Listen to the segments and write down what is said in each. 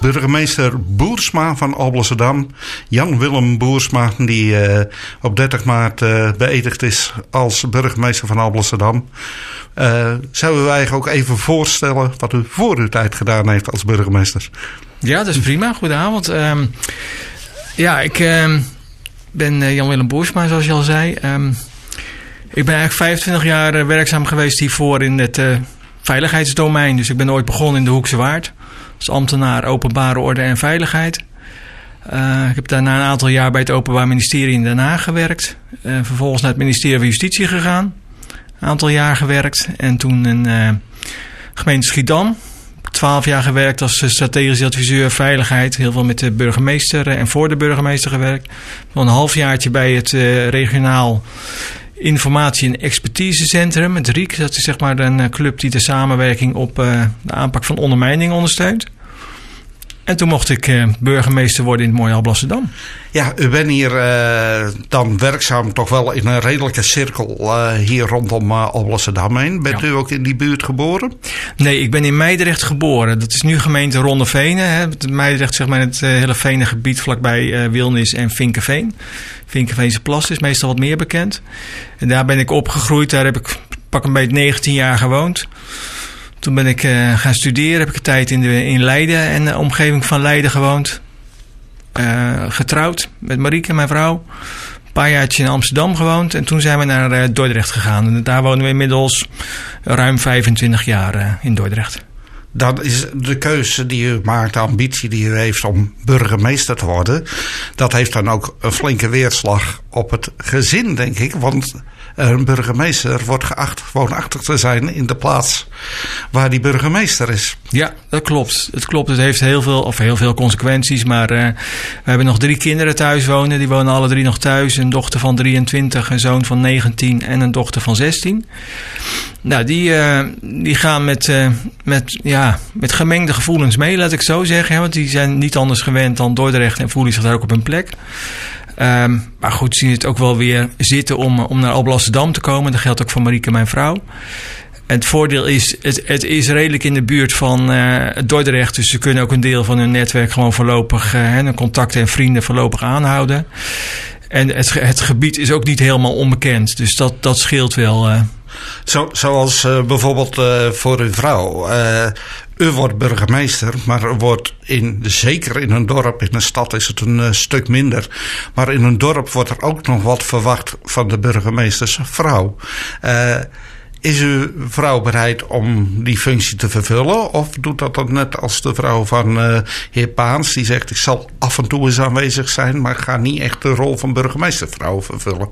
Burgemeester Boersma van Alblasserdam, Jan-Willem Boersma, die uh, op 30 maart uh, beëdigd is als burgemeester van Alblasserdam. Uh, zouden wij eigenlijk ook even voorstellen wat u voor uw tijd gedaan heeft als burgemeester? Ja, dat is prima. Goedenavond. Um, ja, ik um, ben Jan-Willem Boersma, zoals je al zei. Um, ik ben eigenlijk 25 jaar werkzaam geweest hiervoor in het veiligheidsdomein. Dus ik ben ooit begonnen in de Hoekse Waard als ambtenaar openbare orde en veiligheid. Uh, ik heb daarna een aantal jaar bij het Openbaar Ministerie in Den Haag gewerkt. Vervolgens naar het ministerie van Justitie gegaan. Een aantal jaar gewerkt. En toen in uh, gemeente Schiedam. Twaalf jaar gewerkt als strategisch adviseur veiligheid. Heel veel met de burgemeester en voor de burgemeester gewerkt. Een halfjaartje bij het regionaal informatie- en expertisecentrum, het RIEK. Dat is zeg maar een eh, club die de samenwerking op uh, de aanpak van ondermijning ondersteunt. En toen mocht ik uh, burgemeester worden in het mooie Alblasserdam. Ja, u bent hier uh, dan werkzaam toch wel in een redelijke cirkel uh, hier rondom Alblasserdam heen. Bent ja. u ook in die buurt geboren? Nee, ik ben in Meidrecht geboren. Dat is nu gemeente Rondevenen. Hè. Meidrecht zeg maar het hele Venengebied vlakbij Wilnis en Vinkenveen. Vinkenveense Plas is meestal wat meer bekend. En daar ben ik opgegroeid. Daar heb ik pak een beetje 19 jaar gewoond. Toen ben ik uh, gaan studeren. Heb ik een tijd in, in Leiden en de omgeving van Leiden gewoond. Uh, getrouwd met Marieke, mijn vrouw. Een paar jaartjes in Amsterdam gewoond. En toen zijn we naar Dordrecht gegaan. En daar wonen we inmiddels ruim 25 jaar in Dordrecht. Dan is de keuze die u maakt, de ambitie die u heeft om burgemeester te worden. Dat heeft dan ook een flinke weerslag op het gezin, denk ik. Want een burgemeester wordt geacht woonachtig te zijn in de plaats waar die burgemeester is. Ja, dat klopt. Het klopt. Het heeft heel veel, of heel veel consequenties. Maar uh, we hebben nog drie kinderen thuis wonen. Die wonen alle drie nog thuis. Een dochter van 23, een zoon van 19 en een dochter van 16. Nou, die, uh, die gaan met, uh, met, ja, met gemengde gevoelens mee, laat ik zo zeggen. Hè, want die zijn niet anders gewend dan Dordrecht en voelen zich daar ook op hun plek. Um, maar goed, zien het ook wel weer zitten om, om naar Alblasserdam te komen. Dat geldt ook voor Marieke, mijn vrouw. Het voordeel is, het, het is redelijk in de buurt van uh, Dordrecht. Dus ze kunnen ook een deel van hun netwerk gewoon voorlopig, uh, hun contacten en vrienden voorlopig aanhouden. En het, het gebied is ook niet helemaal onbekend. Dus dat, dat scheelt wel. Uh. Zo, zoals uh, bijvoorbeeld uh, voor uw vrouw. Uh, u wordt burgemeester, maar wordt in, zeker in een dorp, in een stad is het een stuk minder. Maar in een dorp wordt er ook nog wat verwacht van de burgemeestersvrouw. Is uw vrouw bereid om die functie te vervullen? Of doet dat dan net als de vrouw van heer Paans, die zegt: Ik zal af en toe eens aanwezig zijn, maar ga niet echt de rol van burgemeestervrouw vervullen?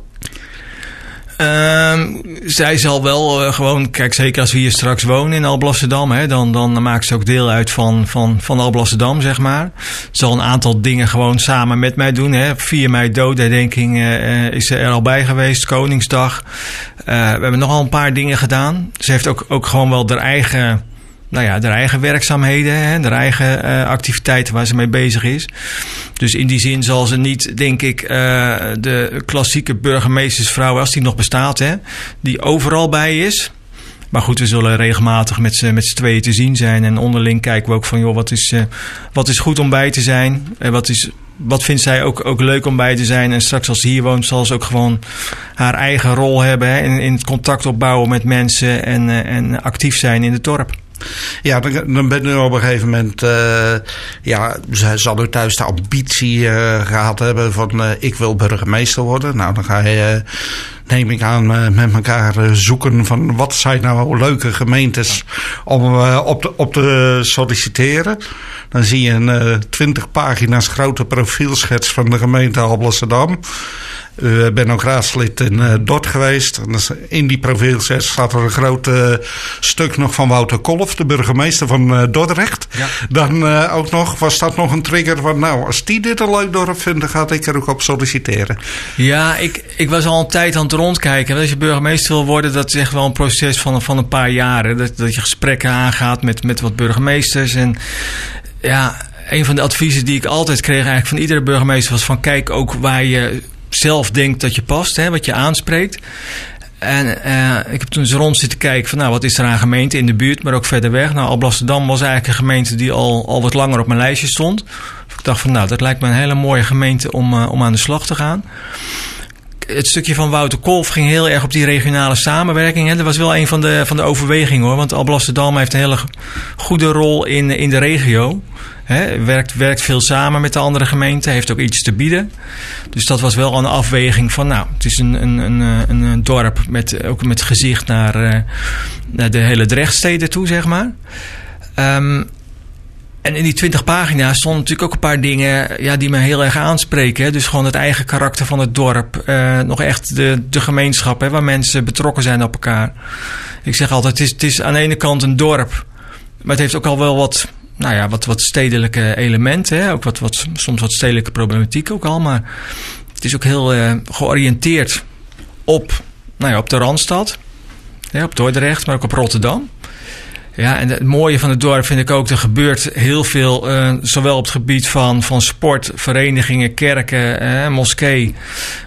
Um, zij zal wel uh, gewoon, kijk, zeker als we hier straks wonen in Alblasserdam, dan, dan maakt ze ook deel uit van, van, van Alblasserdam, zeg maar. Zal een aantal dingen gewoon samen met mij doen. Hè. 4 mei doodherdenking uh, is ze er al bij geweest, Koningsdag. We hebben nogal een paar dingen gedaan. Ze heeft ook, ook gewoon wel haar eigen nou ja, haar eigen werkzaamheden, hè, haar eigen uh, activiteiten waar ze mee bezig is. Dus in die zin zal ze niet, denk ik, uh, de klassieke burgemeestersvrouw, als die nog bestaat, hè, die overal bij is. Maar goed, we zullen regelmatig met z'n, met tweeën te zien zijn. En onderling kijken we ook van, joh, wat is, uh, wat is goed om bij te zijn? En wat, is, wat vindt zij ook, ook leuk om bij te zijn? En straks als ze hier woont, zal ze ook gewoon haar eigen rol hebben. Hè, in, in het contact opbouwen met mensen en, en actief zijn in het dorp. Ja, dan, ben je op een gegeven moment. Uh, ja, zal u thuis de ambitie uh, gehad hebben van uh, ik wil burgemeester worden. Nou, dan ga je, neem ik aan, met elkaar zoeken van wat zijn nou leuke gemeentes om op, te, op te solliciteren. Dan zie je een 20 pagina's grote profielschets van de gemeente Alblasserdam. U bent ook raadslid in Dort geweest. En in die profielset staat er een groot stuk nog van Wouter Kolf, de burgemeester van Dordrecht. Ja. Dan ook nog, was dat nog een trigger van, nou, als die dit een leuk dorp vindt, dan ga ik er ook op solliciteren. Ja, ik, ik was al een tijd aan het rondkijken. Als je burgemeester wil worden, dat is echt wel een proces van, van een paar jaren. Dat, dat je gesprekken aangaat met, met wat burgemeesters. En ja, een van de adviezen die ik altijd kreeg eigenlijk van iedere burgemeester was van kijk ook waar je zelf denkt dat je past, hè, wat je aanspreekt. En uh, ik heb toen eens rond zitten kijken van nou, wat is er aan gemeente in de buurt, maar ook verder weg. Nou, Alblasserdam was eigenlijk een gemeente die al, al wat langer op mijn lijstje stond. Ik dacht van nou, dat lijkt me een hele mooie gemeente om, uh, om aan de slag te gaan. Het stukje van Wouter Kolf ging heel erg op die regionale samenwerking. Hè. Dat was wel een van de, van de overwegingen hoor. Want Alblasserdam heeft een hele goede rol in, in de regio. He, werkt, werkt veel samen met de andere gemeenten, heeft ook iets te bieden. Dus dat was wel een afweging van, nou, het is een, een, een, een, dorp met, ook met gezicht naar, uh, naar de hele Drechtsteden toe, zeg maar. Um, en in die 20 pagina's stonden natuurlijk ook een paar dingen ja, die me heel erg aanspreken. Hè. Dus gewoon het eigen karakter van het dorp. Uh, nog echt de, de gemeenschap hè, waar mensen betrokken zijn op elkaar. Ik zeg altijd, het is, het is aan de ene kant een dorp. Maar het heeft ook al wel wat nou ja, wat, wat stedelijke elementen. Hè? Ook wat, wat, soms wat stedelijke problematiek ook al. Maar het is ook heel uh, georiënteerd op, nou ja, op de Randstad. Op Dordrecht, maar ook op Rotterdam. Ja, en het mooie van het dorp vind ik ook, er gebeurt heel veel, uh, zowel op het gebied van, van sport, verenigingen, kerken, uh, moskee.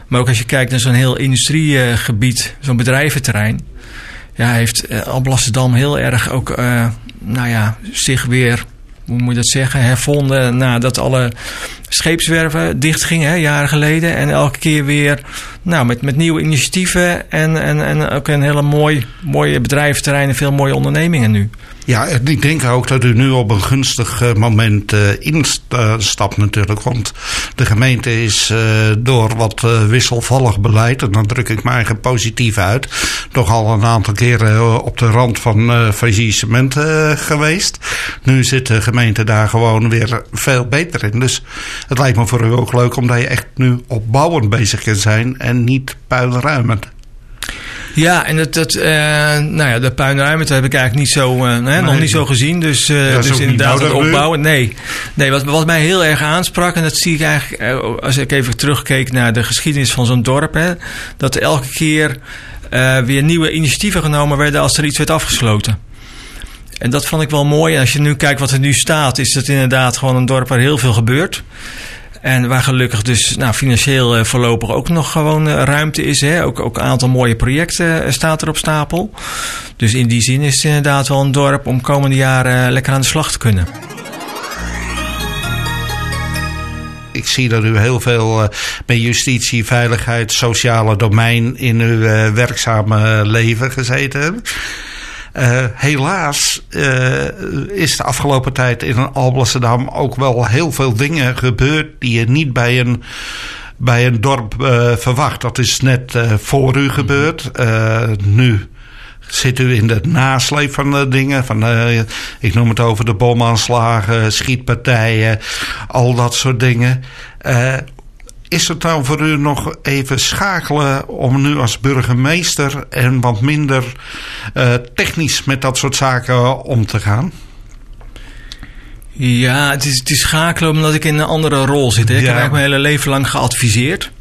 Maar ook als je kijkt naar zo'n heel industriegebied, zo'n bedrijventerrein. Ja, heeft uh, Alblasserdam heel erg ook, nou ja, zich weer hoe moet je dat zeggen, hervonden nadat alle scheepswerven dichtgingen, hè, jaren geleden. En elke keer weer nou, met, met nieuwe initiatieven en, en, en ook een hele mooi, mooie bedrijventerrein en veel mooie ondernemingen nu. Ja, ik denk ook dat u nu op een gunstig eh, moment uh, instapt natuurlijk. Want de gemeente is uh, door wat wisselvallig beleid, en dan druk ik me eigen positief uit, toch al een aantal keren op de rand van faillissement geweest. Nu zit de gemeente daar gewoon weer veel beter in. Dus het lijkt me voor u ook leuk omdat je echt nu opbouwend bezig kunt zijn en niet puinruimend. Ja, en dat, dat uh, nou ja, de puinruimte heb ik eigenlijk niet zo, uh, nee, nog niet zo gezien. Dus, uh, dus inderdaad het opbouwen. Nee, nee wat, wat mij heel erg aansprak, en dat zie ik eigenlijk als ik even terugkeek naar de geschiedenis van zo'n dorp, hè, dat elke keer weer nieuwe initiatieven genomen werden als er iets werd afgesloten. En dat vond ik wel mooi. En als je nu kijkt wat er nu staat, is het inderdaad gewoon een dorp waar heel veel gebeurt. En waar gelukkig dus nou, financieel uh, voorlopig ook nog gewoon uh, ruimte is. Hè? Ook, ook een aantal mooie projecten uh, staat er op stapel. Dus in die zin is het inderdaad wel een dorp om komende jaren lekker aan de slag te kunnen. Ik zie dat u heel veel met justitie, veiligheid, sociale domein in uw werkzame leven gezeten hebt. Uh, helaas uh, is de afgelopen tijd in Alblasserdam ook wel heel veel dingen gebeurd die je niet bij een, bij een dorp uh, verwacht. Dat is net voor u gebeurd. nu zit u in de nasleep van de dingen. Van, ik noem het over de bomaanslagen, schietpartijen, al dat soort dingen. Is het nou voor u nog even schakelen om nu als burgemeester en wat minder uh, technisch met dat soort zaken om te gaan? Ja, het is, het is schakelen omdat ik in een andere rol zit. Hè. Ik heb eigenlijk mijn hele leven lang geadviseerd.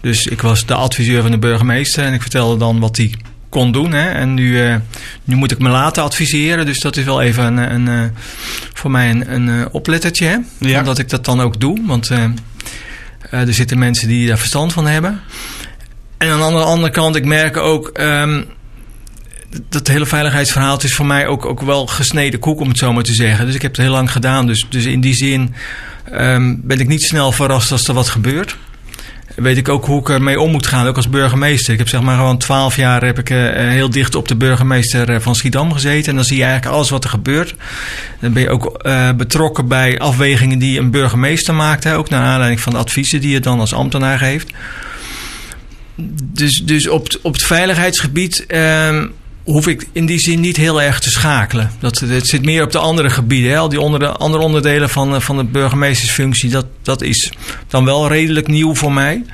Dus ik was de adviseur van de burgemeester en ik vertelde dan wat hij kon doen. Hè. En nu, uh, nu moet ik me laten adviseren. Dus dat is wel even een, een, een voor mij een, een oplettertje. Hè. Ja. Omdat ik dat dan ook doe. Want uh, er zitten mensen die daar verstand van hebben. En aan de andere kant, ik merk ook. Um, dat hele veiligheidsverhaal is voor mij ook, ook wel gesneden koek, om het zo maar te zeggen. Dus ik heb het heel lang gedaan. Dus, dus in die zin um, ben ik niet snel verrast als er wat gebeurt weet ik ook hoe ik ermee om moet gaan, ook als burgemeester. Ik heb zeg maar gewoon twaalf jaar heb ik, uh, heel dicht op de burgemeester uh, van Schiedam gezeten. En dan zie je eigenlijk alles wat er gebeurt. Dan ben je ook betrokken bij afwegingen die een burgemeester maakt. Hè, ook naar aanleiding van de adviezen die je dan als ambtenaar geeft. Dus, dus op, op het veiligheidsgebied ehm, hoef ik in die zin niet heel erg te schakelen. Dat, het zit meer op de andere gebieden. Hè. Die onder, andere onderdelen van, eh, van de burgemeestersfunctie, dat, dat is dan wel redelijk nieuw voor mij.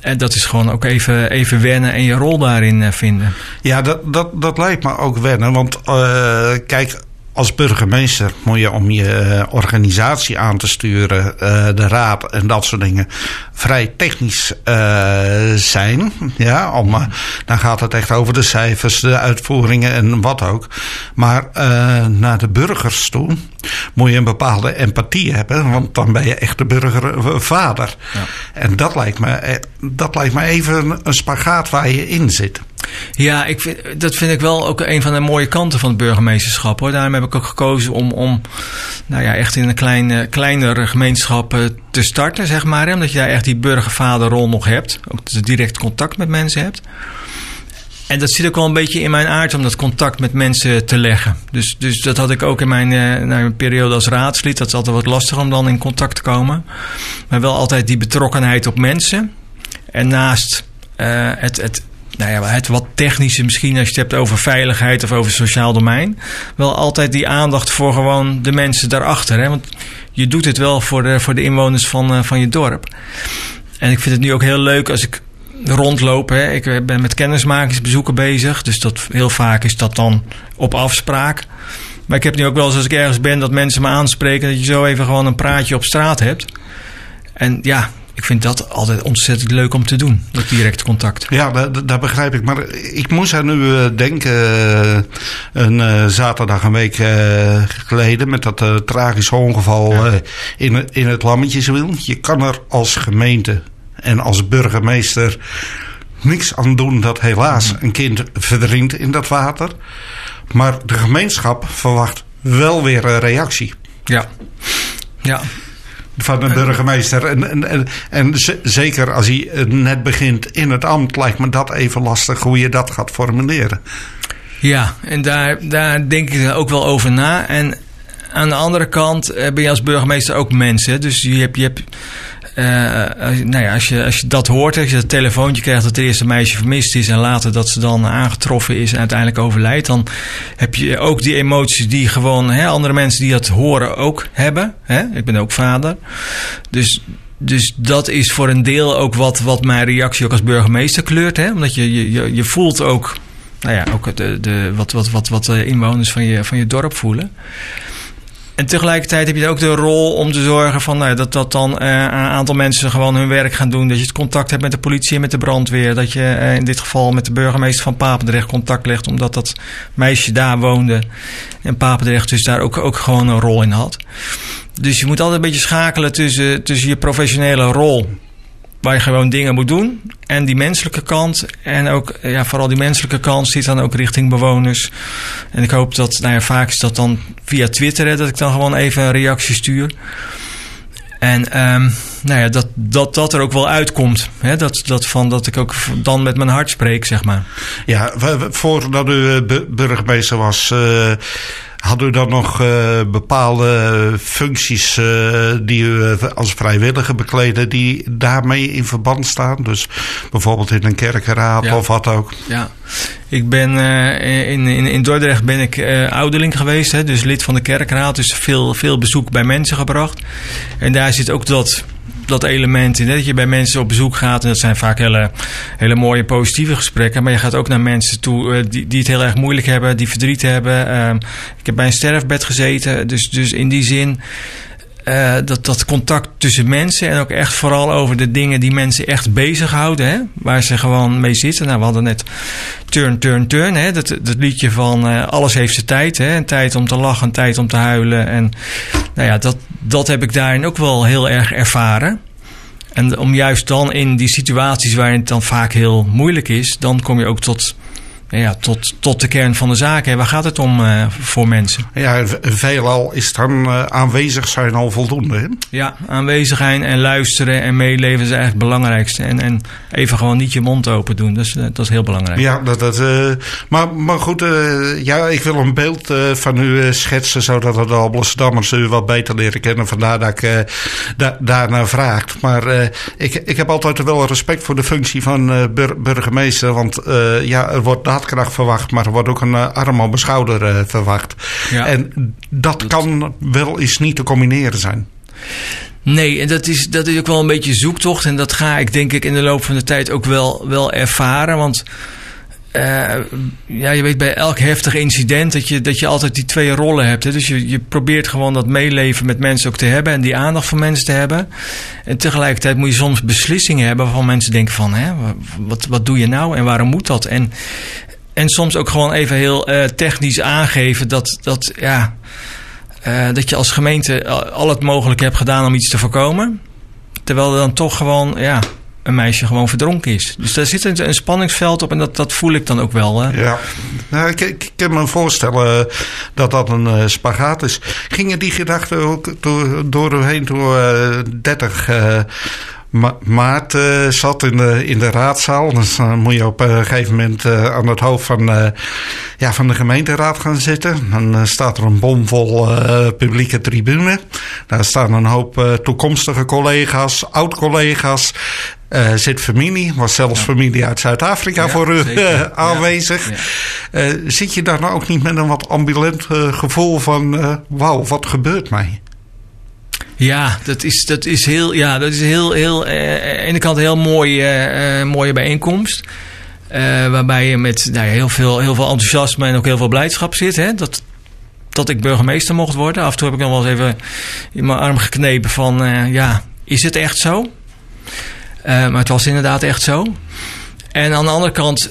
En dat is gewoon ook even, even wennen en je rol daarin eh, vinden. Ja, dat, dat, dat lijkt me ook wennen. Want uh, kijk, als burgemeester moet je om je eh, organisatie aan te sturen, eh, de raad en dat soort dingen, vrij technisch uh, zijn. Ja, om, dan gaat het echt over de cijfers, de uitvoeringen en wat ook. Maar naar de burgers toe moet je een bepaalde empathie hebben, want dan ben je echt de burgervader. Ja. En dat lijkt, me, dat lijkt me even een spagaat waar je in zit. Ja, ik vind, dat vind ik wel ook een van de mooie kanten van het burgemeesterschap. Hoor. Daarom heb ik ook gekozen om, om nou ja, echt in een kleine, kleinere gemeenschap eh, te starten, zeg maar. Omdat je daar echt die burgervaderrol nog hebt. Ook direct contact met mensen hebt. En dat zit ook wel een beetje in mijn aard om dat contact met mensen te leggen. Dus, dus dat had ik ook in mijn, mijn periode als raadslid. Dat is altijd wat lastig om dan in contact te komen. Maar wel altijd die betrokkenheid op mensen. En naast uh, het, het nou ja, het wat technische misschien als je het hebt over veiligheid of over sociaal domein. Wel altijd die aandacht voor gewoon de mensen daarachter. Hè? Want je doet het wel voor de, voor de inwoners van, uh, van je dorp. En ik vind het nu ook heel leuk als ik rondloop. Hè. Ik ben met kennismakingsbezoeken bezig. Dus dat, heel vaak is dat dan op afspraak. Maar ik heb nu ook wel eens als ik ergens ben dat mensen me aanspreken... dat je zo even gewoon een praatje op straat hebt. En ja, ik vind dat altijd ontzettend leuk om te doen, dat direct contact. Ja, dat, dat begrijp ik. Maar ik moest er nu uh, denken, uh, een uh, zaterdag een week geleden... met dat tragische ongeval ja. in, in het Lammetjeswiel. Je kan er als gemeente en als burgemeester niks aan doen dat helaas een kind verdrinkt in dat water. Maar de gemeenschap verwacht wel weer een reactie. Ja, ja van de burgemeester. En, en, en, en, zeker als hij net begint in het ambt, lijkt me dat even lastig hoe je dat gaat formuleren. Ja, en daar, daar denk ik ook wel over na. En aan de andere kant ben je als burgemeester ook mensen. Dus je hebt, je hebt uh, nou ja, als, je, als je dat hoort, als je dat telefoontje krijgt dat het eerste meisje vermist is en later dat ze dan aangetroffen is en uiteindelijk overlijdt, dan heb je ook die emoties die gewoon hè, andere mensen die dat horen ook hebben. Hè? Ik ben ook vader. Dus, dus dat is voor een deel ook wat, wat mijn reactie ook als burgemeester kleurt. Hè? Omdat je, je, je voelt ook, nou ja, ook de, de, wat, wat, wat, wat de inwoners van je, van je dorp voelen. En tegelijkertijd heb je ook de rol om te zorgen van, nou, dat, dat dan uh, een aantal mensen gewoon hun werk gaan doen. Dat je het contact hebt met de politie en met de brandweer. Dat je uh, in dit geval met de burgemeester van Papendrecht contact legt, omdat dat meisje daar woonde. En Papendrecht dus daar ook, ook gewoon een rol in had. Dus je moet altijd een beetje schakelen tussen, tussen je professionele rol waar je gewoon dingen moet doen. En die menselijke kant. En ook, ja, vooral die menselijke kant zit dan ook richting bewoners. En ik hoop dat, nou ja, vaak is dat dan via Twitter, hè, dat ik dan gewoon even een reactie stuur. En um, nou ja, dat, dat dat er ook wel uitkomt. Hè? Dat, dat, van, dat ik ook dan met mijn hart spreek, zeg maar. Ja, voordat u burgemeester was, uh, had u dan nog uh, bepaalde functies uh, die u als vrijwilliger bekleden, die daarmee in verband staan? Dus bijvoorbeeld in een kerkenraad ja. of wat ook? Ja, ik ben in, in, in Dordrecht ben ik ouderling geweest, hè, dus lid van de kerkraad. Dus veel, veel bezoek bij mensen gebracht. En daar zit ook dat dat element in. Dat je bij mensen op bezoek gaat. En dat zijn vaak hele, hele mooie positieve gesprekken. Maar je gaat ook naar mensen toe uh, die, die het heel erg moeilijk hebben. Die verdriet hebben. Uh, ik heb bij een sterfbed gezeten. Dus, dus in die zin uh, dat, dat contact tussen mensen en ook echt vooral over de dingen die mensen echt bezighouden, hè, waar ze gewoon mee zitten. Nou, we hadden net Turn, Turn, Turn, hè, dat, dat liedje van uh, Alles heeft zijn tijd. Hè, een tijd om te lachen, een tijd om te huilen. En nou ja, dat, dat heb ik daarin ook wel heel erg ervaren. En om juist dan in die situaties waarin het dan vaak heel moeilijk is, dan kom je ook tot ja, tot, tot de kern van de zaak. Hè. Waar gaat het om uh, voor mensen? Ja, veelal is dan uh, aanwezig zijn al voldoende. Hè? Ja, aanwezig zijn en luisteren en meeleven is eigenlijk het belangrijkste. En, en even gewoon niet je mond open doen. Dus uh, dat is heel belangrijk. Ja, dat, dat, maar, maar goed, ja, ik wil een beeld van u schetsen... zodat de Alblasdammers u wat beter leren kennen. Vandaar dat ik da daarnaar vraag. Maar ik, ik heb altijd wel respect voor de functie van bur burgemeester. Want ja, er wordt daadkracht verwacht, maar er wordt ook een uh, arm op mijn schouder uh, verwacht. Ja. En dat, dat kan wel eens niet te combineren zijn. Nee, en dat is, dat is ook wel een beetje zoektocht. En dat ga ik denk ik in de loop van de tijd ook wel, wel ervaren. Want uh, ja, je weet bij elk heftig incident dat je, dat je altijd die twee rollen hebt. Hè? Dus je, je probeert gewoon dat meeleven met mensen ook te hebben en die aandacht van mensen te hebben. En tegelijkertijd moet je soms beslissingen hebben waarvan mensen denken van, hè, wat, wat doe je nou en waarom moet dat? En, en soms ook gewoon even heel uh, technisch aangeven dat, dat, ja, uh, dat je als gemeente al het mogelijke hebt gedaan om iets te voorkomen. Terwijl er dan toch gewoon, ja, een meisje gewoon verdronken is. Dus daar zit een, een spanningsveld op en dat, dat voel ik dan ook wel. Ja, nou, ik, ik kan me voorstellen dat dat een uh, spagaat is. Gingen die gedachten ook door, door door uh, 30 uh, Ma maart uh, zat in de, in de raadzaal. Dus dan moet je op een gegeven moment uh, aan het hoofd van, uh, ja, van de gemeenteraad gaan zitten. Dan staat er een bomvol publieke tribune. Daar staan een hoop toekomstige collega's, oud-collega's. zit familie, was zelfs ja. familie uit Zuid-Afrika ja, voor u aanwezig. Ja, zit je daar nou ook niet met een wat ambivalent gevoel van... wauw, wat gebeurt mij? Ja, dat is, dat is heel, ja, dat is heel, heel, eh, aan de ene kant een heel mooie, uh, mooie bijeenkomst. Waarbij je met nou heel, veel, heel veel enthousiasme en ook heel veel blijdschap zit. Hè? Dat, dat ik burgemeester mocht worden. Af en toe heb ik dan wel eens even in mijn arm geknepen van, ja, is het echt zo? maar het was inderdaad echt zo. En aan de andere kant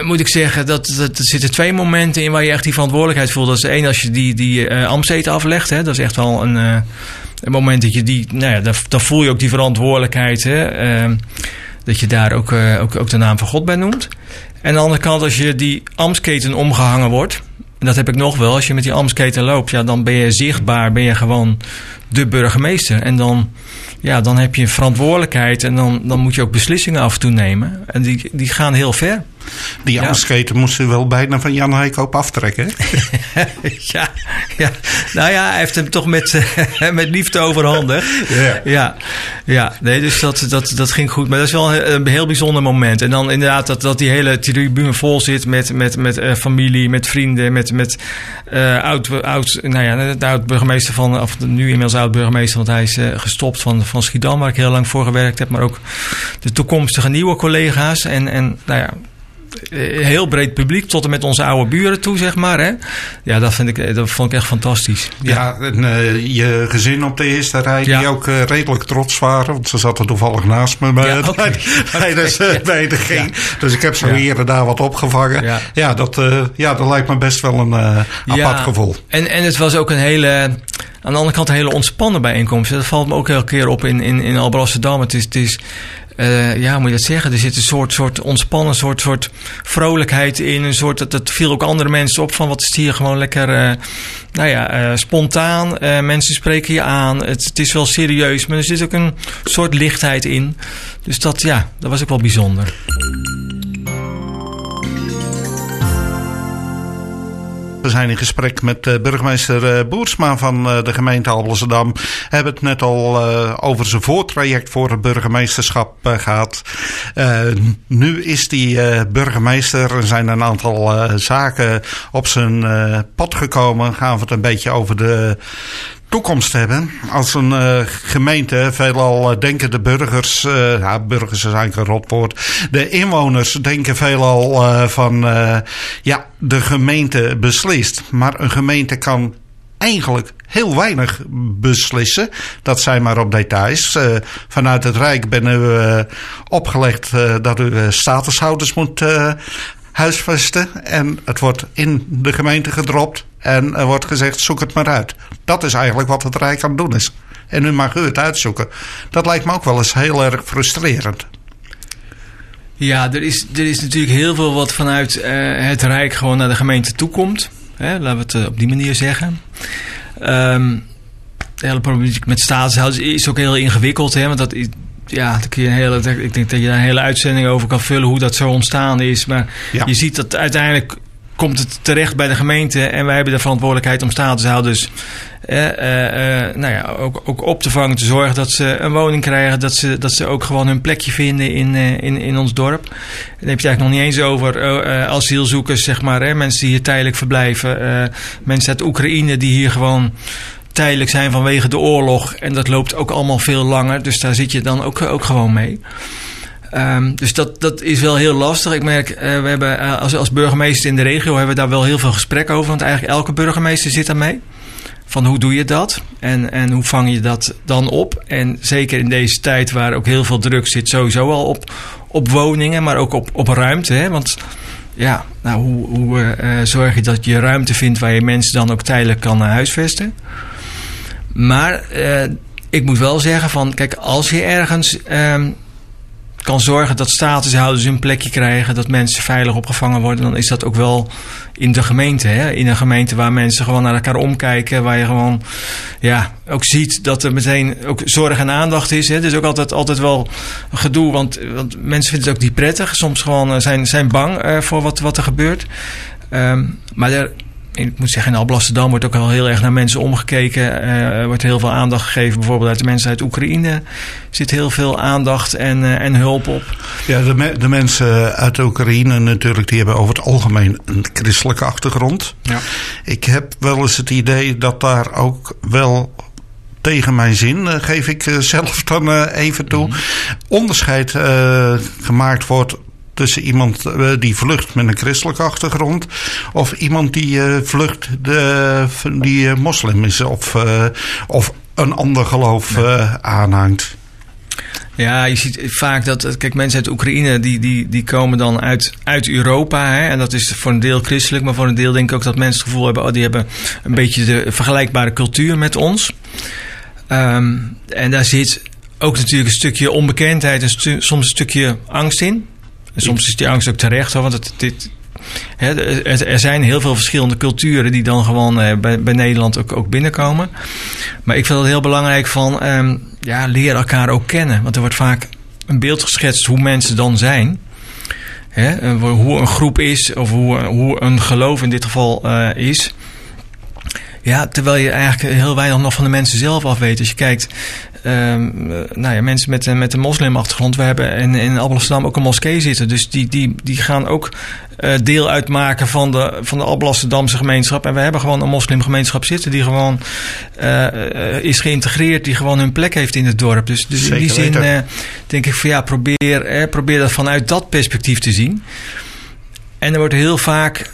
moet ik zeggen dat, er zitten twee momenten in waar je echt die verantwoordelijkheid voelt. Dat is één als je die, die uh, aflegt. Hè? Dat is echt wel een, uh, een moment dat je die, nou ja, dan, voel je ook die verantwoordelijkheid. Hè? Uh, dat je daar ook, ook, ook de naam van God bij noemt. En aan de andere kant, als je die Amsketen omgehangen wordt. En dat heb ik nog wel. Als je met die Amsketen loopt, ja, dan ben je zichtbaar. Ben je gewoon de burgemeester. En dan, ja, dan heb je een verantwoordelijkheid. En dan, dan moet je ook beslissingen af en toe nemen. En die, die gaan heel ver. Die ja. moest moesten wel bijna van Jan Heikoop aftrekken. ja, ja, nou ja, hij heeft hem toch met, met liefde overhandigd. ja. ja, ja, nee, dus dat, dat, dat ging goed. Maar dat is wel een, een heel bijzonder moment. En dan inderdaad dat, dat die hele tribune vol zit met, met, met uh, familie, met vrienden, met, met uh, oud, oud, nou ja, de oud burgemeester van, of nu inmiddels oud burgemeester, want hij is uh, gestopt van, van Schiedam, waar ik heel lang voor gewerkt heb. Maar ook de toekomstige nieuwe collega's. En, en nou ja, eh, heel breed publiek, tot en met onze oude buren toe, zeg maar. Hè? Ja, dat, vind ik, dat vond ik echt fantastisch. Ja, ja en uh, je gezin op de eerste rij, ja. die ook uh, redelijk trots waren. Want ze zaten toevallig naast me bij, ja, okay. bij, de, bij de ging. Dus ik heb zo hier en daar wat opgevangen. Ja, dat, uh, ja, dat lijkt me best wel een apart gevoel. En, en het was ook een hele... Aan de andere kant een hele ontspannen bijeenkomst. Dat valt me ook elke keer op in, in, in Alblasserdam. Het is, het is uh, ja, moet je dat zeggen? Er zit een soort, soort ontspannen, soort, soort vrolijkheid in. Een soort, dat, dat viel ook andere mensen op van wat is hier gewoon lekker, uh, nou ja, uh, spontaan. mensen spreken je aan. Het, het, is wel serieus, maar er zit ook een soort lichtheid in. Dus dat, ja, dat was ook wel bijzonder. We zijn in gesprek met uh, burgemeester uh, Boersma van uh, de gemeente Alblasserdam. Hebben het net al over zijn voortraject voor het burgemeesterschap gehad. nu is die burgemeester. Er zijn een aantal zaken op zijn pad gekomen. Gaan we het een beetje over de toekomst hebben. Als een uh, gemeente, veelal uh, denken de burgers, uh, ja, burgers is eigenlijk een rotwoord. De inwoners denken veelal van, ja, de gemeente beslist. Maar een gemeente kan eigenlijk heel weinig beslissen. Dat zijn maar op details. Vanuit het Rijk ben u opgelegd dat u statushouders moet huisvesten. En het wordt in de gemeente gedropt. En er wordt gezegd, zoek het maar uit. Dat is eigenlijk wat het Rijk aan het doen is. En nu mag u het uitzoeken. Dat lijkt me ook wel eens heel erg frustrerend. Ja, er is, er is natuurlijk heel veel wat vanuit uh, het Rijk gewoon naar de gemeente toekomt. Hè, laten we het uh, op die manier zeggen. Um, de hele problematiek met staatshouders is ook heel ingewikkeld. Hè, want dat is, ja, kun je een hele, ik denk dat je daar een hele uitzending over kan vullen hoe dat zo ontstaan is. Maar ja. je ziet dat uiteindelijk komt het terecht bij de gemeente en wij hebben de verantwoordelijkheid om statushouders eh, eh, eh, nou ja, ook, ook op te vangen, te zorgen dat ze een woning krijgen, dat ze, dat ze ook gewoon hun plekje vinden in, in, in ons dorp. Dan heb je het eigenlijk nog niet eens over uh, asielzoekers, zeg maar, mensen die hier tijdelijk verblijven, mensen uit Oekraïne die hier gewoon tijdelijk zijn vanwege de oorlog. En dat loopt ook allemaal veel langer. Dus daar zit je dan ook, ook gewoon mee. Um, dus dat, dat is wel heel lastig. Ik merk, uh, we hebben uh, als, als burgemeester in de regio hebben we daar wel heel veel gesprek over. Want eigenlijk elke burgemeester zit daar mee. Van hoe doe je dat? En, en hoe vang je dat dan op? En zeker in deze tijd waar ook heel veel druk zit, sowieso al op, op woningen, maar ook op, op ruimte. Hè? Want ja, nou, hoe, hoe uh, zorg je dat je ruimte vindt waar je mensen dan ook tijdelijk kan huisvesten? Maar ik moet wel zeggen van, kijk, als je ergens um, kan zorgen dat statushouders hun plekje krijgen, dat mensen veilig opgevangen worden, dan is dat ook wel in de gemeente. Hè? In een gemeente waar mensen gewoon naar elkaar omkijken, waar je gewoon ja, ook ziet dat er meteen ook zorg en aandacht is. Hè? Dus ook altijd, altijd wel gedoe, want, want mensen vinden het ook niet prettig. Soms gewoon zijn, zijn bang uh, voor wat, wat er gebeurt. Um, maar er, ik moet zeggen, in Alblasserdam wordt ook al heel erg naar mensen omgekeken. Er wordt heel veel aandacht gegeven. Bijvoorbeeld uit de mensen uit Oekraïne zit heel veel aandacht en, uh, en hulp op. Ja, de, me de, mensen uit Oekraïne natuurlijk, die hebben over het algemeen een christelijke achtergrond. Ja. Ik heb wel eens het idee dat daar ook wel tegen mijn zin, uh, geef ik zelf dan even toe, mm -hmm. onderscheid gemaakt wordt tussen iemand uh, die vlucht met een christelijke achtergrond of iemand die uh, vlucht de, die uh, moslim is of, of een ander geloof aanhangt. Ja, je ziet vaak dat, kijk, mensen uit Oekraïne, die, die, die komen dan uit, uit Europa. Hè, en dat is voor een deel christelijk, maar voor een deel denk ik ook dat mensen het gevoel hebben, oh, die hebben een beetje de vergelijkbare cultuur met ons. Um, en daar zit ook natuurlijk een stukje onbekendheid en stu soms een stukje angst in. Soms is die angst ook terecht, want dit, er zijn heel veel verschillende culturen die dan gewoon eh, bij, bij, Nederland ook, ook, binnenkomen. Maar ik vind het heel belangrijk van um, ja, leer elkaar ook kennen. Want er wordt vaak een beeld geschetst hoe mensen dan zijn. Hè, hoe een groep is of hoe, hoe een geloof in dit geval is. Ja, terwijl je eigenlijk heel weinig nog van de mensen zelf af weet. Als je kijkt um, nou ja, mensen met, met een moslimachtergrond. We hebben in, in Alblasserdam ook een moskee zitten. Dus die, die, die gaan ook uh, deel uitmaken van de, van de Alblasserdamse gemeenschap. En we hebben gewoon een moslimgemeenschap zitten die gewoon uh, is geïntegreerd, die gewoon hun plek heeft in het dorp. Dus, dus in die zin denk ik van ja, probeer, probeer dat vanuit dat perspectief te zien. En er wordt heel vaak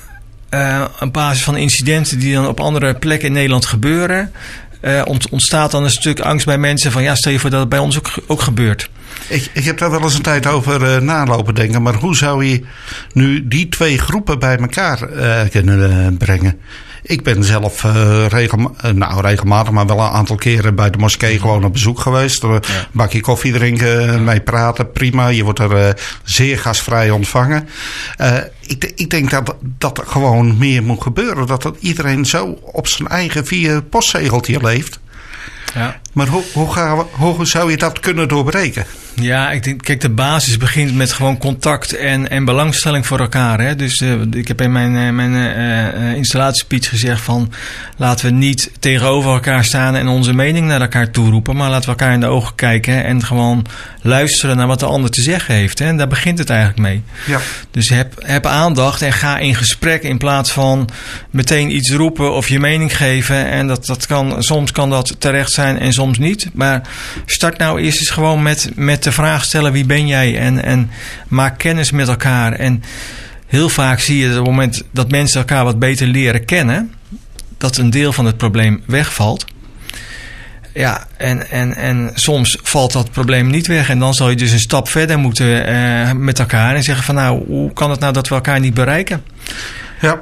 uh, op basis van incidenten die dan op andere plekken in Nederland gebeuren, uh, ontstaat dan een stuk angst bij mensen van ja, stel je voor dat het bij ons ook, ook gebeurt. Ik, ik heb daar wel eens een tijd over uh, nalopen denken, maar hoe zou je nu die twee groepen bij elkaar uh, kunnen brengen? Ik ben zelf regel, nou, regelmatig, maar wel een aantal keren bij de moskee gewoon op bezoek geweest. Een ja. bakje koffie drinken, mee praten, prima. Je wordt er zeer gastvrij ontvangen. Ik, ik, denk dat dat er gewoon meer moet gebeuren. Dat, dat iedereen zo op zijn eigen vier postzegeltje leeft. Ja. Maar hoe, hoe, gaan we, hoe zou je dat kunnen doorbreken? Ja, ik denk, kijk, de basis begint met gewoon contact en, en belangstelling voor elkaar. Hè? Dus uh, ik heb in mijn, uh, mijn uh, installatiespeech gezegd van laten we niet tegenover elkaar staan en onze mening naar elkaar toeroepen, maar laten we elkaar in de ogen kijken en gewoon luisteren naar wat de ander te zeggen heeft. Hè? En daar begint het eigenlijk mee. Ja. Dus heb, heb aandacht en ga in gesprek in plaats van meteen iets roepen of je mening geven. En dat, dat kan, soms kan dat terecht zijn en soms niet. Maar start nou eerst eens gewoon met, met de vraag stellen: wie ben jij? En, en maak kennis met elkaar. En heel vaak zie je dat op het moment dat mensen elkaar wat beter leren kennen, dat een deel van het probleem wegvalt. Ja, en, en, en soms valt dat probleem niet weg. En dan zal je dus een stap verder moeten uh, met elkaar en zeggen van nou, hoe kan het nou dat we elkaar niet bereiken? Ja,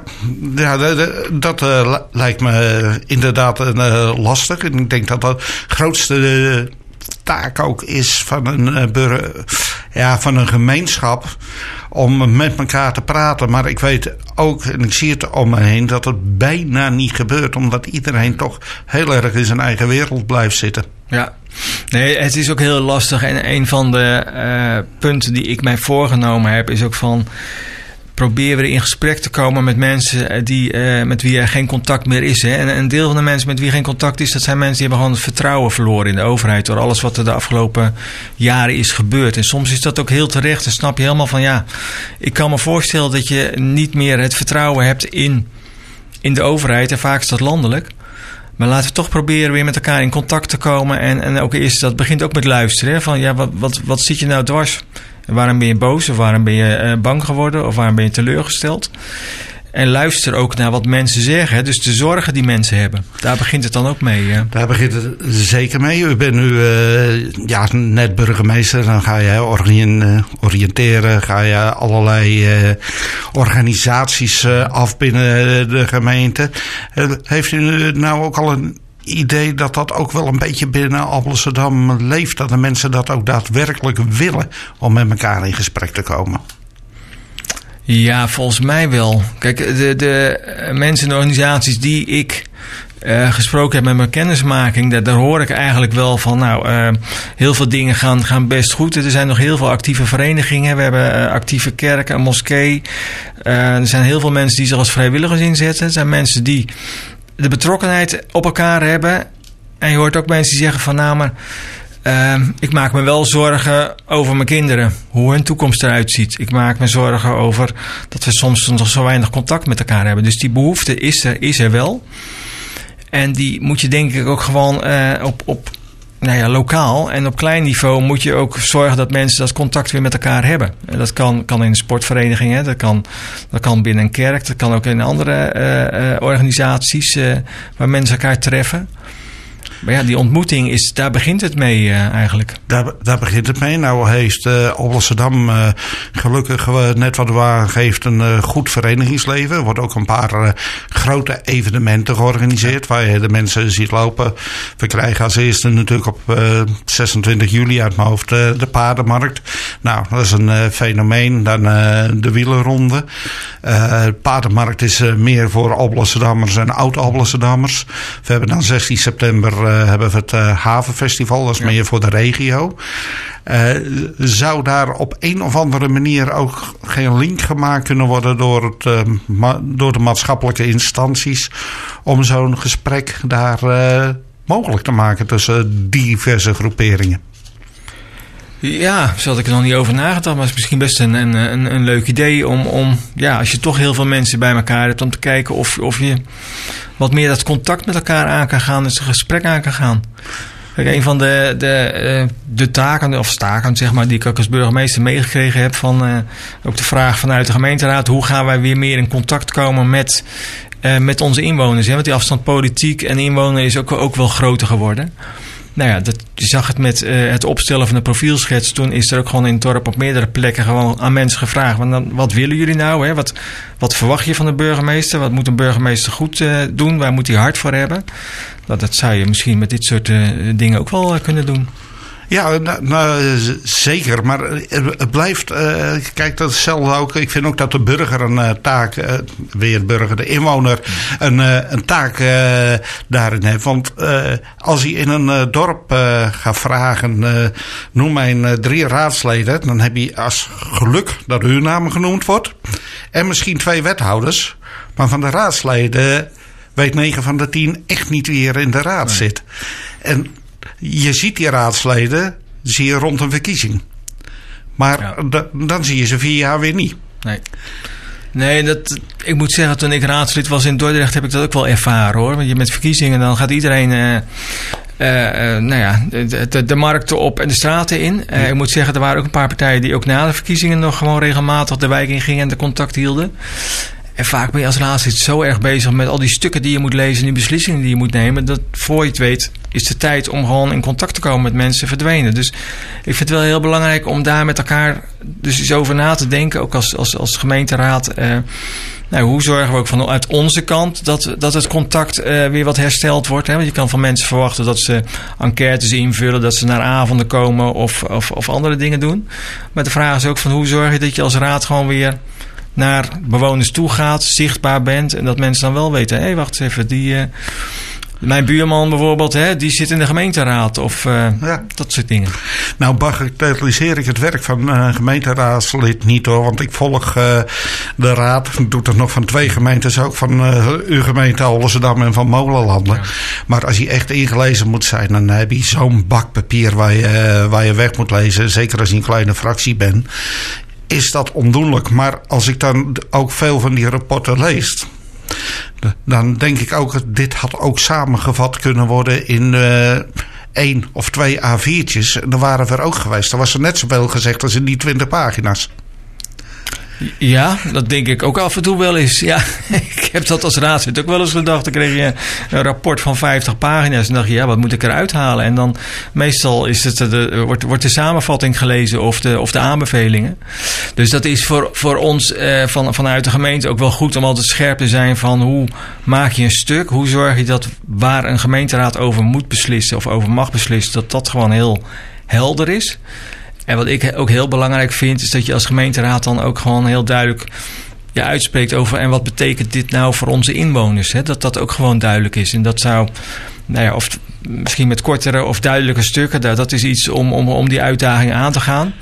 ja dat uh, lijkt me inderdaad uh, lastig. En ik denk dat dat grootste taak ook is van een, ja, van een gemeenschap om met elkaar te praten. Maar ik weet ook, en ik zie het om me heen, dat het bijna niet gebeurt. Omdat iedereen toch heel erg in zijn eigen wereld blijft zitten. Ja, nee, het is ook heel lastig. En een van de punten die ik mij voorgenomen heb, is ook van probeer weer in gesprek te komen met mensen eh, die, uh, met wie er geen contact meer is. Hè. En een deel van de mensen met wie geen contact is, dat zijn mensen die hebben gewoon het vertrouwen verloren in de overheid door alles wat er de afgelopen jaren is gebeurd. En soms is dat ook heel terecht. En snap je helemaal van ja, ik kan me voorstellen dat je niet meer het vertrouwen hebt in, in de overheid. En vaak is dat landelijk. Maar laten we toch proberen weer met elkaar in contact te komen. En, en ook eerst, dat begint ook met luisteren. Hè? Van ja, wat, wat, wat zit je nou dwars? Waarom ben je boos of waarom ben je uh, bang geworden of waarom ben je teleurgesteld? En luister ook naar wat mensen zeggen. Dus de zorgen die mensen hebben. Daar begint het dan ook mee. Daar begint het zeker mee. U bent nu uh, ja, net burgemeester. Dan ga je oriënteren. Ga je allerlei organisaties af binnen de gemeente. heeft u nou ook al een idee dat dat ook wel een beetje binnen Amsterdam leeft. Dat de mensen dat ook daadwerkelijk willen om met elkaar in gesprek te komen. Ja, volgens mij wel. Kijk, de, de mensen en organisaties die ik uh, gesproken heb met mijn kennismaking, daar, daar hoor ik eigenlijk wel van, nou, uh, heel veel dingen gaan, gaan best goed. Er zijn nog heel veel actieve verenigingen. We hebben uh, actieve kerken, een moskee. er zijn heel veel mensen die zich als vrijwilligers inzetten. Er zijn mensen die de betrokkenheid op elkaar hebben. En je hoort ook mensen die zeggen van, nou, maar ik maak me wel zorgen over mijn kinderen. Hoe hun toekomst eruit ziet. Ik maak me zorgen over dat we soms nog zo weinig contact met elkaar hebben. Dus die behoefte is er, is er wel. En die moet je denk ik ook gewoon uh, op, op nou ja, lokaal en op klein niveau moet je ook zorgen dat mensen dat contact weer met elkaar hebben. En dat kan, kan in sportverenigingen, dat kan, dat kan binnen een kerk, dat kan ook in andere uh, uh, organisaties waar mensen elkaar treffen. Maar ja, die ontmoeting, is, daar begint het mee uh, eigenlijk. Daar, daar begint het mee. Nou heeft uh, uh, gelukkig net wat waar geeft een goed verenigingsleven. Er worden ook een paar grote evenementen georganiseerd waar je de mensen ziet lopen. We krijgen als eerste natuurlijk op 26 juli uit mijn hoofd de paardenmarkt. Nou, dat is een fenomeen. Dan de wielerronde. de paardenmarkt is meer voor Alblasserdammers en oud-Alblasserdammers. We hebben dan 16 september hebben we het uh, Havenfestival. Dat is meer voor de regio. Uh, zou daar op een of andere manier ook geen link gemaakt kunnen worden door, het, door de maatschappelijke instanties om zo'n gesprek daar mogelijk te maken tussen diverse groeperingen? Ja, zo had ik er nog niet over nagedacht. Maar het is misschien best een, een, een, leuk idee om, om, ja, als je toch heel veel mensen bij elkaar hebt, om te kijken of, of je wat meer dat contact met elkaar aan kan gaan, dus een gesprek aan kan gaan. Een van de, de, eh, de taken, of staken zeg maar, die ik ook als burgemeester meegekregen heb, van uh, ook de vraag vanuit de gemeenteraad: hoe gaan wij weer meer in contact komen met, uh, met onze inwoners? Hè? Want die afstand politiek en inwoner is ook, ook wel groter geworden nou ja, je zag het met uh, het opstellen van de profielschets. Toen is er ook gewoon in het dorp op meerdere plekken gewoon aan mensen gevraagd. Want dan, wat willen jullie nou? Hè? Wat, wat verwacht je van de burgemeester? Wat moet een burgemeester goed uh, doen? Waar moet hij hard voor hebben? Dat, dat zou je misschien met dit soort uh, dingen ook wel kunnen doen. Ja, nou, nou, zeker. Maar het blijft, uh, kijk, dat is hetzelfde ook. Ik vind ook dat de burger een uh, taak, uh, weer burger, de inwoner, een, een taak daarin heeft. Want als hij in een dorp gaat vragen, noem mijn drie raadsleden, dan heb je als geluk dat uw naam genoemd wordt. En misschien twee wethouders. Maar van de raadsleden weet 9 van de 10 echt niet wie er in de raad zit. En je ziet die raadsleden zie je rond een verkiezing. Maar dan zie je ze vier jaar weer niet. Nee. Nee, dat, ik moet zeggen, toen ik raadslid was in Dordrecht heb ik dat ook wel ervaren hoor. Want je met verkiezingen dan gaat iedereen uh, uh, nou ja, de, de, de, markten op en de straten in. Ik moet zeggen, er waren ook een paar partijen die ook na de verkiezingen nog gewoon regelmatig de wijk in gingen en de contact hielden. En vaak ben je als raadslid zo erg bezig met al die stukken die je moet lezen en die beslissingen die je moet nemen. Dat voor je het weet is de tijd om gewoon in contact te komen met mensen verdwenen. Dus ik vind het wel heel belangrijk om daar met elkaar dus eens over na te denken. Ook als, als, als gemeenteraad. Eh, nou, hoe zorgen we ook vanuit onze kant dat, dat het contact uh, weer wat hersteld wordt? Hè? Want je kan van mensen verwachten dat ze enquêtes invullen, dat ze naar avonden komen of, of, of andere dingen doen. Maar de vraag is ook van hoe zorg je dat je als raad gewoon weer naar bewoners toe gaat, zichtbaar bent. En dat mensen dan wel weten, hé, hey, wacht eens even, die... Uh, mijn buurman bijvoorbeeld, hè, die zit in de gemeenteraad of uh, ja. dat soort dingen. Nou, bagatelliseer ik het werk van uh, gemeenteraadslid niet hoor. Want ik volg uh, de raad. Ik doe dat nog van twee gemeentes ook. Van uw gemeente Amsterdam en van Molenlanden. Ja. Maar als je echt ingelezen moet zijn, dan heb je zo'n bak papier waar je, waar je weg moet lezen. Zeker als je een kleine fractie bent is dat ondoenlijk. Maar als ik dan ook veel van die rapporten lees. Dan denk ik ook, dit had ook samengevat kunnen worden in uh, één of twee A4'tjes. En dan waren we er ook geweest. Er was er net zoveel gezegd als in die twintig pagina's. Ja, dat denk ik ook af en toe wel eens. Ja, heb dat als raadslid ook wel eens gedacht. Dan kreeg je een rapport van 50 pagina's. En dacht je, ja, wat moet ik eruit halen? En dan meestal is het de, wordt, wordt de samenvatting gelezen of de, of de aanbevelingen. Dus dat is voor, voor ons eh, van, vanuit de gemeente ook wel goed om altijd scherp te zijn van hoe maak je een stuk? Hoe zorg je dat waar een gemeenteraad over moet beslissen of over mag beslissen, dat dat gewoon heel helder is. En wat ik ook heel belangrijk vind, is dat je als gemeenteraad dan ook gewoon heel duidelijk je uitspreekt over en wat betekent dit nou voor onze inwoners. Hè? Dat dat ook gewoon duidelijk is. En dat zou, nou ja, of misschien met kortere of duidelijke stukken, dat is iets om, om, om die uitdaging aan te gaan.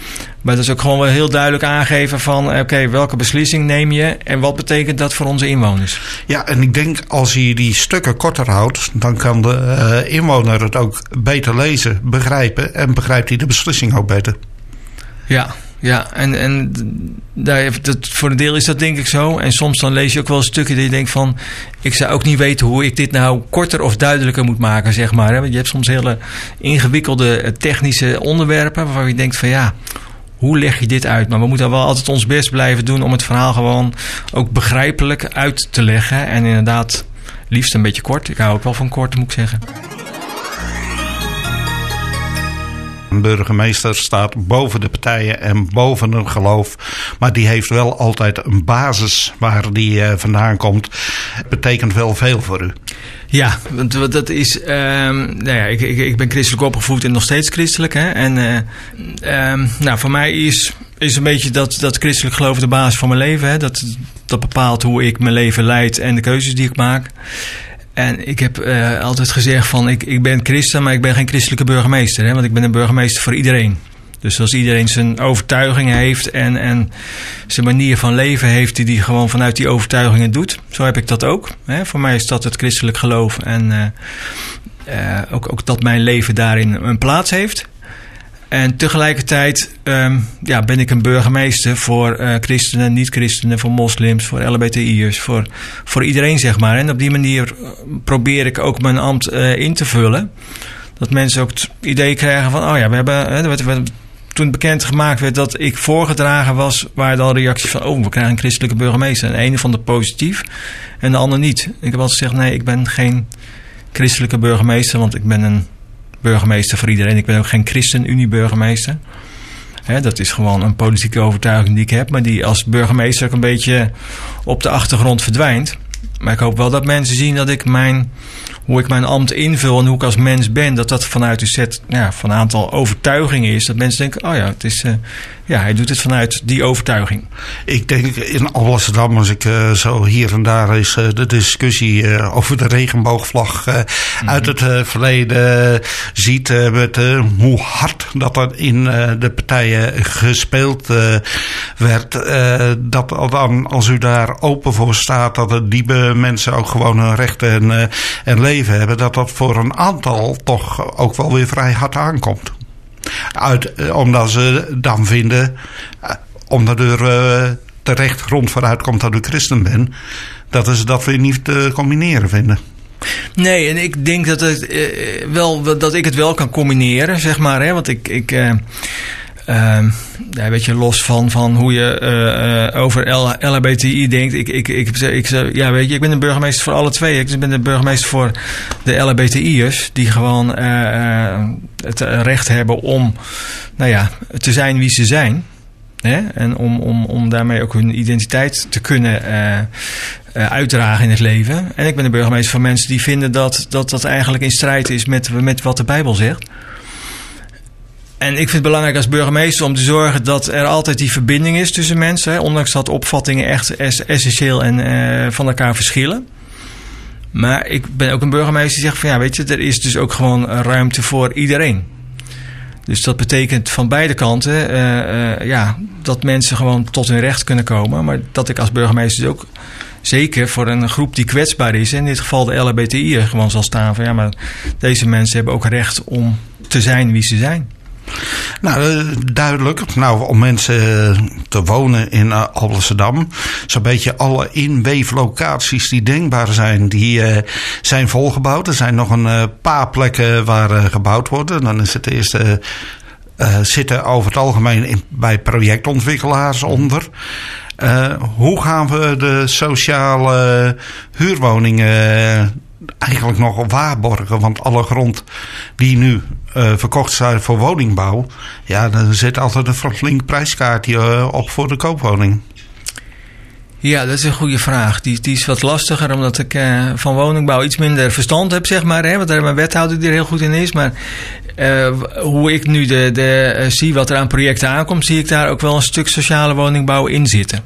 Maar dat is ook gewoon wel heel duidelijk aangeven van oké, welke beslissing neem je en wat betekent dat voor onze inwoners? Ja, en ik denk als je die stukken korter houdt, dan kan de uh, inwoner het ook beter lezen, begrijpen en begrijpt hij de beslissing ook beter. Ja, ja, en, en daar, dat, voor een deel is dat denk ik zo. En soms dan lees je ook wel stukken die je denkt van... ik zou ook niet weten hoe ik dit nou korter of duidelijker moet maken, zeg maar. Want je hebt soms hele ingewikkelde eh, technische onderwerpen... waarvan je denkt van ja, hoe leg je dit uit? Maar we moeten wel altijd ons best blijven doen... om het verhaal gewoon ook begrijpelijk uit te leggen. En inderdaad, liefst een beetje kort. Ik hou ook wel van kort, moet ik zeggen. Burgemeester staat boven de partijen en boven een geloof. Maar die heeft wel altijd een basis waar die uh, vandaan komt. Betekent wel veel voor u. Ja, want dat is. Um, nou ja, ik, ik, ik, ben christelijk opgevoed en nog steeds christelijk. Hè? En uh, um, nou, voor mij is, is een beetje dat, dat christelijk geloof de basis van mijn leven. Hè? Dat, dat bepaalt hoe ik mijn leven leid en de keuzes die ik maak. En ik heb uh, altijd gezegd van ik, ik ben christen, maar ik ben geen christelijke burgemeester. Hè, want ik ben een burgemeester voor iedereen. Dus als iedereen zijn overtuigingen heeft en, en zijn manier van leven heeft... die hij gewoon vanuit die overtuigingen doet. Zo heb ik dat ook. Hè. Voor mij is dat het christelijk geloof. En uh, uh, ook, ook dat mijn leven daarin een plaats heeft. En tegelijkertijd um, ja, ben ik een burgemeester voor uh, christenen, niet-christenen, voor moslims, voor LBTI'ers, voor, voor iedereen zeg maar. En op die manier probeer ik ook mijn ambt uh, in te vullen. Dat mensen ook het idee krijgen van, oh ja, we hebben, toen bekend gemaakt werd dat ik voorgedragen was, waren dan reacties van, oh, we krijgen een christelijke burgemeester. En de ene vond het positief en de ander niet. Ik heb altijd gezegd, nee, ik ben geen christelijke burgemeester, want ik ben een burgemeester voor iedereen. Ik ben ook geen ChristenUnie-burgemeester. dat is gewoon een politieke overtuiging die ik heb, maar die als burgemeester ook een beetje op de achtergrond verdwijnt. Maar ik hoop wel dat mensen zien dat ik mijn hoe ik mijn ambt invul en hoe ik als mens ben, dat dat vanuit een set ja, van een aantal overtuigingen is. Dat mensen denken, oh ja, het is, uh, ja, hij doet het vanuit die overtuiging. Ik denk in Amsterdam, als ik uh, zo hier en daar is uh, de discussie over de regenboogvlag mm -hmm. uit het verleden ziet, met hoe hard dat er in de partijen gespeeld werd, dat dan als u daar open voor staat, dat die mensen ook gewoon hun rechten en, en leven hebben, dat dat voor een aantal toch ook wel weer vrij hard aankomt. Uit, eh, omdat ze dan vinden, eh, omdat er uh, terecht grond vooruit komt dat u christen bent, dat is dat we niet te combineren vinden. Nee, en ik denk dat, het, wel, dat ik het wel kan combineren, zeg maar. Hè? Want ik, ik, Uh, ja, je, los van, van hoe je uh, over LHBTI denkt. Ik, ik, ik, ik, ja, weet je, ik ben een burgemeester voor alle twee. Ik ben de burgemeester voor de LHBTI'ers. Die gewoon uh, het recht hebben om nou ja, te zijn wie ze zijn. Hè? En om, om, om daarmee ook hun identiteit te kunnen uitdragen in het leven. En ik ben de burgemeester van mensen die vinden dat dat, dat eigenlijk in strijd is met, met wat de Bijbel zegt. En ik vind het belangrijk als burgemeester om te zorgen dat er altijd die verbinding is tussen mensen. Hè, ondanks dat opvattingen echt essentieel en uh, van elkaar verschillen. Maar ik ben ook een burgemeester die zegt van ja, weet je, er is dus ook gewoon ruimte voor iedereen. Dus dat betekent van beide kanten uh, uh, ja, dat mensen gewoon tot hun recht kunnen komen. Maar dat ik als burgemeester dus ook zeker voor een groep die kwetsbaar is, in dit geval de LHBTI, gewoon zal staan van ja, maar deze mensen hebben ook recht om te zijn wie ze zijn. Nou, eh, duidelijk. Nou, om mensen eh, te wonen in uh, Amsterdam. Zo'n beetje alle inweeflocaties die denkbaar zijn, die zijn volgebouwd. Er zijn nog een paar plekken waar gebouwd wordt. Dan is het eerste... zitten over het algemeen bij projectontwikkelaars onder. hoe gaan we de sociale huurwoningen eigenlijk nog waarborgen? Want alle grond die nu verkocht zijn voor woningbouw, ja, dan zit altijd een flink prijskaartje op voor de koopwoning. Ja, dat is een goede vraag. Die, die is wat lastiger, omdat ik uh, van woningbouw iets minder verstand heb, zeg maar. Hè, want daar mijn wethouder die er heel goed in is. Maar hoe ik nu de, de, zie wat er aan projecten aankomt, zie ik daar ook wel een stuk sociale woningbouw in zitten.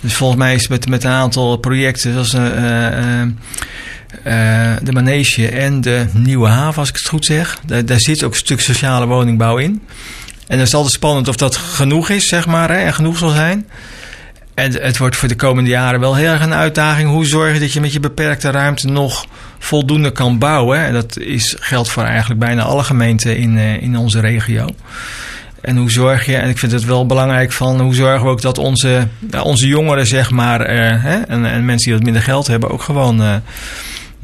Dus volgens mij is met, met een aantal projecten, zoals de Manege en de Nieuwe Haven, als ik het goed zeg. Daar, zit ook een stuk sociale woningbouw in. En dan is het altijd spannend of dat genoeg is, zeg maar, hè, en genoeg zal zijn. En het wordt voor de komende jaren wel heel erg een uitdaging. Hoe zorg je dat je met je beperkte ruimte nog voldoende kan bouwen? En dat is, geldt voor eigenlijk bijna alle gemeenten in, uh, in onze regio. En hoe zorg je, en ik vind het wel belangrijk van, hoe zorgen we ook dat onze, onze jongeren, zeg maar, hè, en, en, mensen die wat minder geld hebben, ook gewoon uh,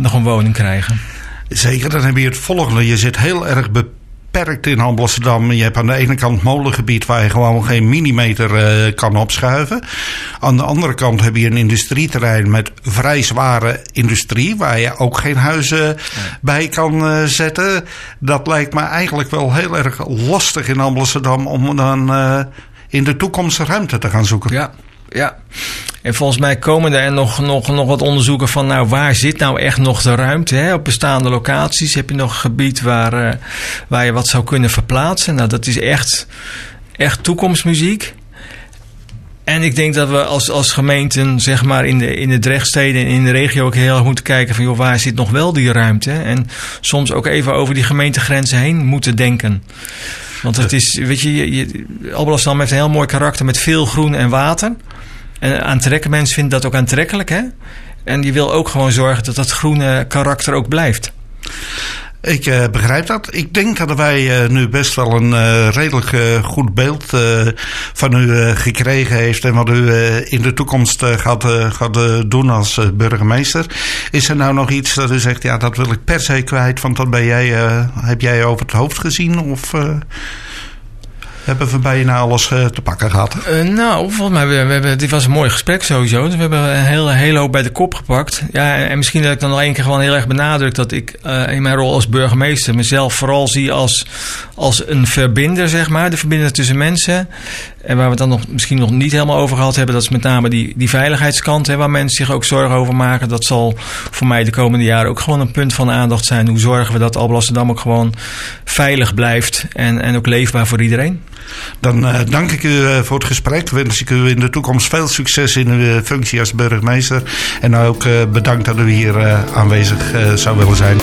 nog een woning krijgen. Zeker, dan heb je het volgende. Je zit heel erg beperkt in Amsterdam. Je hebt aan de ene kant molengebied waar je gewoon geen millimeter uh, kan opschuiven. Aan de andere kant heb je een industrieterrein met vrij zware industrie, waar je ook geen huizen bij kan uh, zetten. Dat lijkt me eigenlijk wel heel erg lastig in Amsterdam om dan uh, in de toekomst ruimte te gaan zoeken. Ja, ja. En volgens mij komen er nog, nog, nog wat onderzoeken van, nou, waar zit nou echt nog de ruimte? Hè? Op bestaande locaties heb je nog een gebied waar, uh, waar je wat zou kunnen verplaatsen. Nou, dat is echt, echt toekomstmuziek. En ik denk dat we als, als gemeenten, zeg maar, in de, in de drechtsteden en in de regio ook heel erg moeten kijken van, joh, waar zit nog wel die ruimte? En soms ook even over die gemeentegrenzen heen moeten denken. Want het is, weet je, je heeft een heel mooi karakter met veel groen en water. En aantrekken mensen vinden dat ook aantrekkelijk, hè? En je wil ook gewoon zorgen dat dat groene karakter ook blijft. Ik uh, begrijp dat. Ik denk dat wij uh, nu best wel een uh, redelijk goed beeld van u gekregen heeft en wat u in de toekomst gaat, gaat doen als burgemeester. Is er nou nog iets dat u zegt, ja, dat wil ik per se kwijt, want dat ben jij, heb jij over het hoofd gezien? Of hebben we bijna alles uh, te pakken gehad? Uh, nou, volgens mij, we, we hebben, dit was een mooi gesprek sowieso. Dus we hebben een hele, hele hoop bij de kop gepakt. Ja, en, en misschien dat ik dan nog één keer gewoon heel erg benadruk... dat ik uh, in mijn rol als burgemeester mezelf vooral zie als, als een verbinder, zeg maar. De verbinder tussen mensen. En waar we het dan nog, misschien nog niet helemaal over gehad hebben... dat is met name die, die veiligheidskant, hè, waar mensen zich ook zorgen over maken. Dat zal voor mij de komende jaren ook gewoon een punt van aandacht zijn. Hoe zorgen we dat Alblasserdam ook gewoon veilig blijft... en, en ook leefbaar voor iedereen? Dan eh, dank ik u eh, voor het gesprek. Wens ik u in de toekomst veel succes in uw eh, functie als burgemeester. En ook bedankt dat u hier aanwezig zou willen zijn.